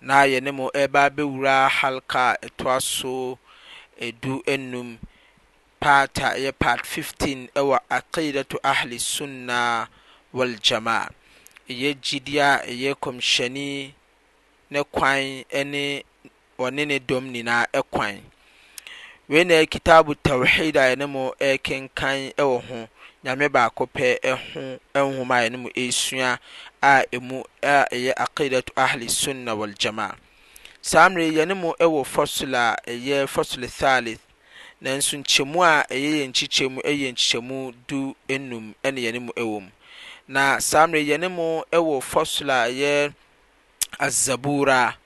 na yɛne mo reba abɛwura halqa a ɛtoa so du nnum, part a ɛyɛ part 15 ɛwɔ Aqeedatu Ahle Sunna Wal Jamaa, ɛyɛ gyidie a ɛyɛ Kɔmhyɛni ne kwan ne ɔne ne dɔm nyinaa kwan. Wei na ɛyɛ Kitaab Tawheed a yɛne mo rekenkan wɔ ho, Nyame baako pɛ ho nwoma a yɛne mo resua a ɛmu a ɛyɛ Aqiidatu Ahli Sunna wal Jamaa. Saa mmerɛ yi yɛne mo wɔ Fasl a ɛyɛ Fasl Thalith, nanso nkyɛmu a ɛyɛ yɛn nkyekyɛ mu yɛ nkyekyɛmu du nnum na yɛne mo wɔ mu. Na saa mmerɛ yi yɛne mo wɔ Fasl a ɛyɛ Azabuurah.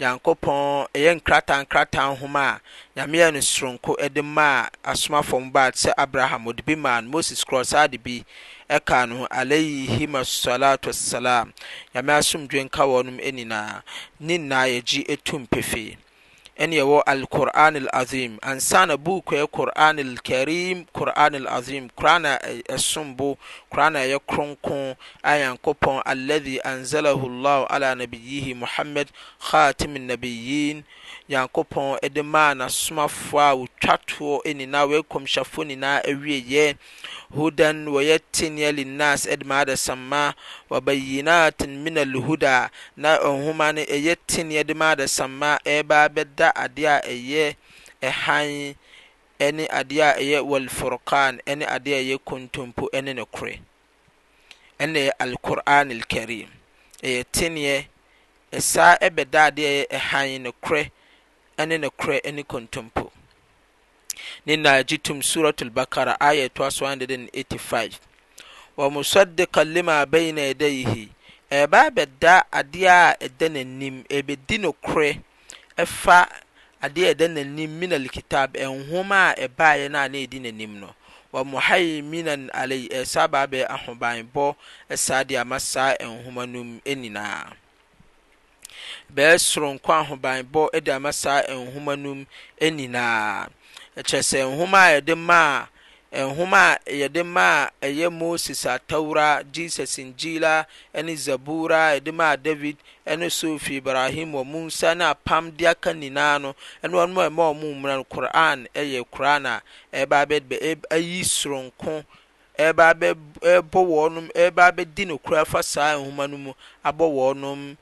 Nyankopɔn yɛ nkrataa nkrataa nhoma a Nyame yɛɛ no soronko de maa Asomafo mbaa te sɛ Abraham, ɔde bi maa no, Moses korɔɔ saa de bi kaa no ho, Alaihimu swalaatu wa salaam, Nyame asomdwoe nka wɔnom nyinaa, ne nyinaa yɛgye tum pefee. Ɛne yɛwɔ Al-Qur'aan Al-Azeem, ansa na buuku a ɛyɛ Qur'aan Al-Kareem, Qur'aan Al-Azeem, Qur'aan a ɛsom bo, Qur'aan a ɛyɛ kronkron, a Nyankopɔn Alladhi anzalahu Allahu ala nabiyyihi Muhammad khaatimi nabiyyiin, Nyankopɔn de maa N'asomafoɔ a wɔtwa toɔ nyinaa, wɔyɛ nkɔmhyɛfoɔ nyinaa awieɛ, hudan, wɔyɛ teneɛ, linnas, de ma adasamma, wa bayyinatin minal huda, na Nwoma no ɛyɛ teneɛ de ma adasamma, ɛreba abɛda adeɛ a ɛyɛ ɛhan ne adeɛ a ɛyɛ wal furqaan ne adeɛ a ɛyɛ kontompo ne nokore. ɛna ɛyɛ Al-Qur'aan Al-Kareem, ɛyɛ teneɛ, ɛsaa bɛda adeɛ a ɛyɛ hann, nokorɛ, ɛne nokorɛ ɛne kontompo. Ne nyinaa gye tom Surat Al-Baqarah aayah ɛtoa so 185. Wa musaddiqan lima bayna yadayhi, ɛreba abɛda adeɛ a ɛda n'anim, ɛrebɛdi nokorɛ ɛfa ade a ɛda n'anim min al-kitaab, nwoma a ɛbaeɛ no a na ɛdi n'anim no, wa muhaiminan alaihi, ɛresan aba abɛyɛ ahobanbɔ saa de ama saa nwoma no mu nyinaa. Ɛbɛyɛ soronko ahobanbɔ de ama saa nwoma no mu nyinaa. Ɛkyerɛ sɛ nwoma a yɛde maa Nhoma a yɛde ma a ɛyɛ Moses Atawura, Jesus Injila, ne Zabura a yɛde maa David ne Suhuf Ibrahim wɔ Musa ne Apam de aka nyinaa no, ne wɔn a ɛma wɔn mmara no, Qur'aan, yɛ Qur'aan a ɛreba abɛd ayi soronko, ɛreba abɛbɔ wɔnom, ɛreba abɛdi nokorɛ afa saa Nhoma no mu, abɔ wɔnom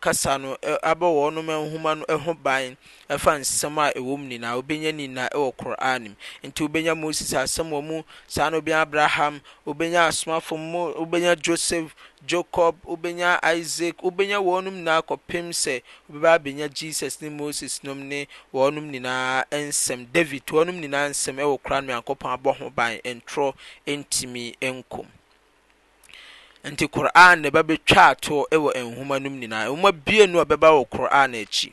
kasa no, abɔ wɔnom Nhoma no ho ban, ɛfa nsɛm a ɛwɔ mu nyinaa, wobɛnya ne nyinaa wɔ Qur'aan mu. Nti wobɛnya Moses asɛm wɔ mu, saa ara na wobɛnya Abraham, wobɛnya Asomafoɔ mu, wobɛnya Joseph, Jocob, wobɛnya Isaac, wobɛnya wɔnom nyinaa kɔpem sɛ wobɛba abɛnya Jesus ne Moses nom ne wɔnom nyinaa nsɛm, David, wɔnom nyinaa nsɛm wɔ Qur'aan mu, Nyankopɔn abɔ ho ban, ntorɔ ntumi nnkɔ mu. Nti Qur'aan na ɛba bɛtwaa toɔ wɔ Nwoma nom nyinaa. Nwoma biennu a ɛbɛba wɔ Qur'aan akyi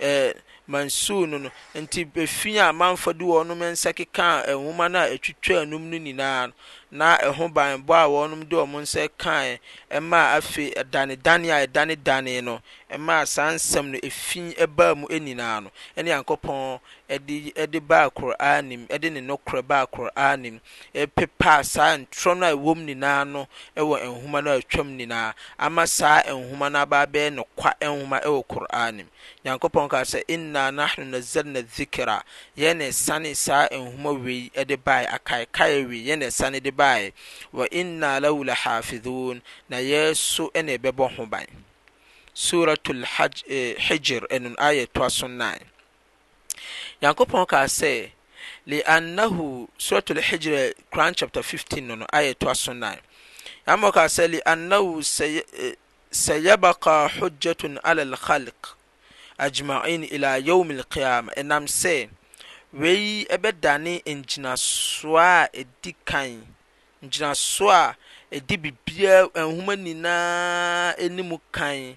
ɛɛ, Mansour no no nti befii a Mamfa de wɔnom nsa kekaa nwoma no a ɛtwitwaa nom no nyinaa no, na ɛho banbɔ a wɔnom de wɔn nsa kaeɛ maa afei ɛdanedane a ɛdanedanee no maa saa nsɛm no efii baa mu nyinaa no, ɛne Nyankopɔn de de baa Qur'aan mu, de ne nokorɛ baa Qur'aan mu, repepaa saa ntorɔ no a ɛwom nyinaa ano wɔ nwoma no a atwam nyinaa ama saa nwoma no aba abɛyɛ ne kwa nwoma wɔ Qur'aan mu. Nyankopɔn kaa sɛ, Innaa nahnu nazzalna adh-dhikra, Yɛn na yɛsanee saa nwoma wei de baeɛ, akaekaeɛ wei, Yɛn na yɛsane de baeɛ, Wa innaa lahu lahaafidhuun, Na Yɛn nso na yɛbɛbɔ ho ban. Suuratul Hajj, eh, Hijr, ɛno no, aayah a ɛtoa so nnan. Nyankopɔn kaa sɛ, Li'annahu, Surat Al-Hijr, Qur'an chapter 15 no no, ayah ɛtoa so nan. Nyankopɔn kaa sɛ, Li'annahu sayabakaa hujjatun ala al-khalq ajma'in ila yawm al-qiyamah, ɛnam sɛ wei ɛbɛdane ngyinasoɔ a ɛdi kan, ngyinasoɔ a ɛdi biribiara, nhoma nyinaa anim kan,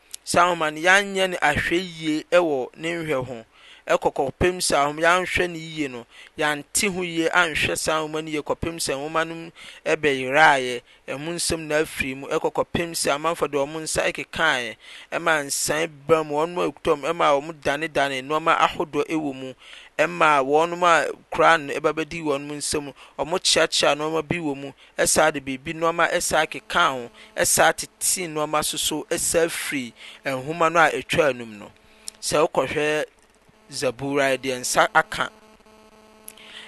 saa nhoma no yɛanyɛ no ahwɛyie wɔ ne nhwɛ ho kɔ kɔpem sɛ ahom yɛanhwɛ no yie no yɛante ho yie anhwɛ saa nhoma no yie kɔpem sɛ nhoma no mu bɛyeraeɛ ɛmu nsɛm nyinaa firii mu kɔ kɔpem sɛ amanfoɔ de wɔn nsa kekaaɛ maa nsan baa mu wɔnom a ɛkutɔ wɔn maa wɔn danedanee nnoɔma ahodoɔ wɔ mu maa wɔnom a koraa no ɛba bɛdii wɔnom nsam wɔkyeakyeaa nnoɔma bi wɔ mu Ɛsaa de biribi nnoɔma ɛsaa kekaa ho, ɛsaa tetee nnoɔma so so ɛsaa firii nwoma no a ɛtwaa no mu no. Sɛ wokɔhwɛ Zabura yɛ deɛ nsa aka,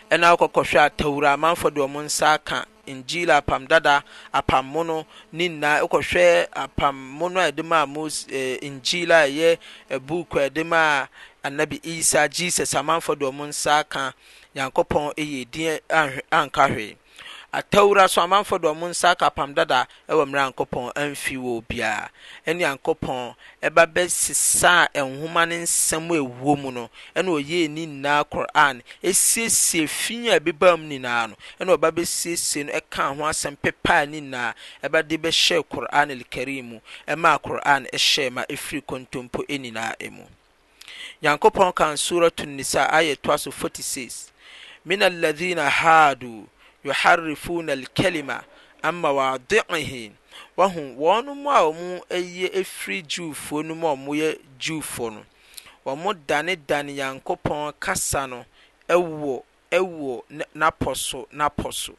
ɛna wokɔkɔhwɛ a Tawura amanfoɔ deɛ wɔn nsa aka, Injila apam dada, apam mono, ne nyinaa wokɔhwɛ apam mono a yɛde maa Mose, eh, Injila a ɛyɛ eh, buuku a yɛde maa Anabi Isa, Jesus amanfoɔ deɛ wɔn nsa aka, Nyankopɔn ɛyɛ din anka hwee. Atawura so amanfoɔ de wɔn nsa aka apam dada wɔ mmerɛ a Nyankopɔn amfiri wɔ obiara, ɛne Nyankopɔn ba bɛsesaa nwoma no nsɛm a ɛwɔ mu no, ɛna ɔyɛɛ ne nyinaa, Qur'aan, siesiee fi a ɛbebaa mu nyinaa ano, ɛna ɔba bɛsiesiee no kaa ho asɛm pepaa ne nyinaa, ɛba de bɛhyɛɛ Qur'aan Al-Kareem mu, ɛmaa Qur'aan hyɛɛ ma ɛfirii kontompo nyinaa mu. Nyankopɔn ka no Suratu Nisa aya a ɛtoa so 46, Mina alladhina haadu yuharrifuuna alkalima an mawaadi'ihi, Wahu, wɔnom a wɔayi afiri Jewfoɔ no mu a wɔyɛ Jewfoɔ no, wɔdanedane Nyankopɔn kasa no wɔ wɔ n'apɔ so n'apɔ so.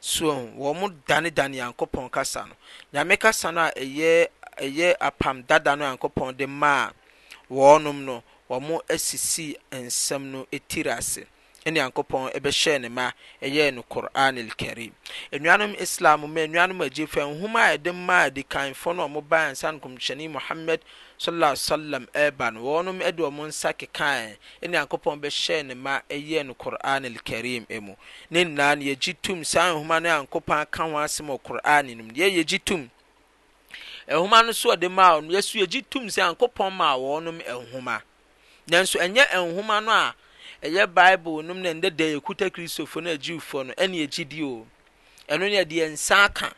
So wɔdanedane Nyankopɔn kasa no, Nyame kasa no a ɛyɛ ɛyɛ Apam Dada no a Nyankopɔn de maa wɔnom no, wɔsisii nsɛm no tiri ase, ɛne Nyankopɔn bɛhyɛɛ no ma, ɛyɛɛ no Qur'aan Al-Kareem. Anuanom Islam mu, anuanom agyiefo, Nwoma a yɛde maa adikanfoɔ no a wɔbaeɛ ansa na Nkɔmhyɛni Muhammad, Sallallahu Alaihi Wasallam, reba no, wɔnom de wɔn nsa kekaɛɛ, ne Nyankopɔn bɛhyɛɛ ne ma yɛɛ no Qur'aan Al-Kareem mu. Ne nyinaa no yɛgye tom saa Nwoma no Nyankopɔn aka ho asem wɔ Qur'aan no mu no yɛ yɛgye tom. Nwoma no so ɔde maa wɔnom, yɛ so yɛgye tom sɛ Nyankopɔn maa wɔnom Nwoma. Nanso ɛnyɛ Nwoma no a ɛyɛ Bible nom na nnɛ da yɛkuta Kristofɔ no a Jewfoɔ no ɛne yɛgye di o. Ɛno no yɛde yɛn nsa aka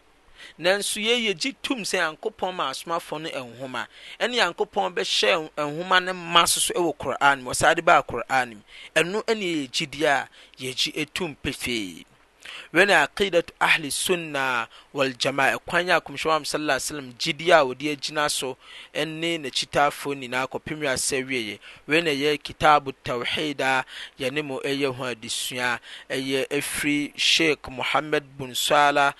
Nanso yei yegye tom sɛ Nyankopɔn maa Asomafoɔ no Nwoma, ɛne Nyankopɔn bɛhyɛɛ Nwoma no ma so so wɔ Qur'aan mu, ɔsan de baa Qur'aan mu. Ɛno ne ɛyɛ gyidie a yegye tom pefee. Wei ne Aqiidatu Ahli Sunna wal Jamaa, ɛkwan a Kɔmhyɛni Muhammad sallallhu alaihi wa sallam gyidie a ɔde agyina so ne n'akyitaafoɔ nyinaa kɔpem wiase awieɛ. Wei na ɛyɛ Kitaabu Tawheed a yɛne mo reyɛ ho adesua, ɛyɛ ɛfiri Sheik Muhammad bun Saalhah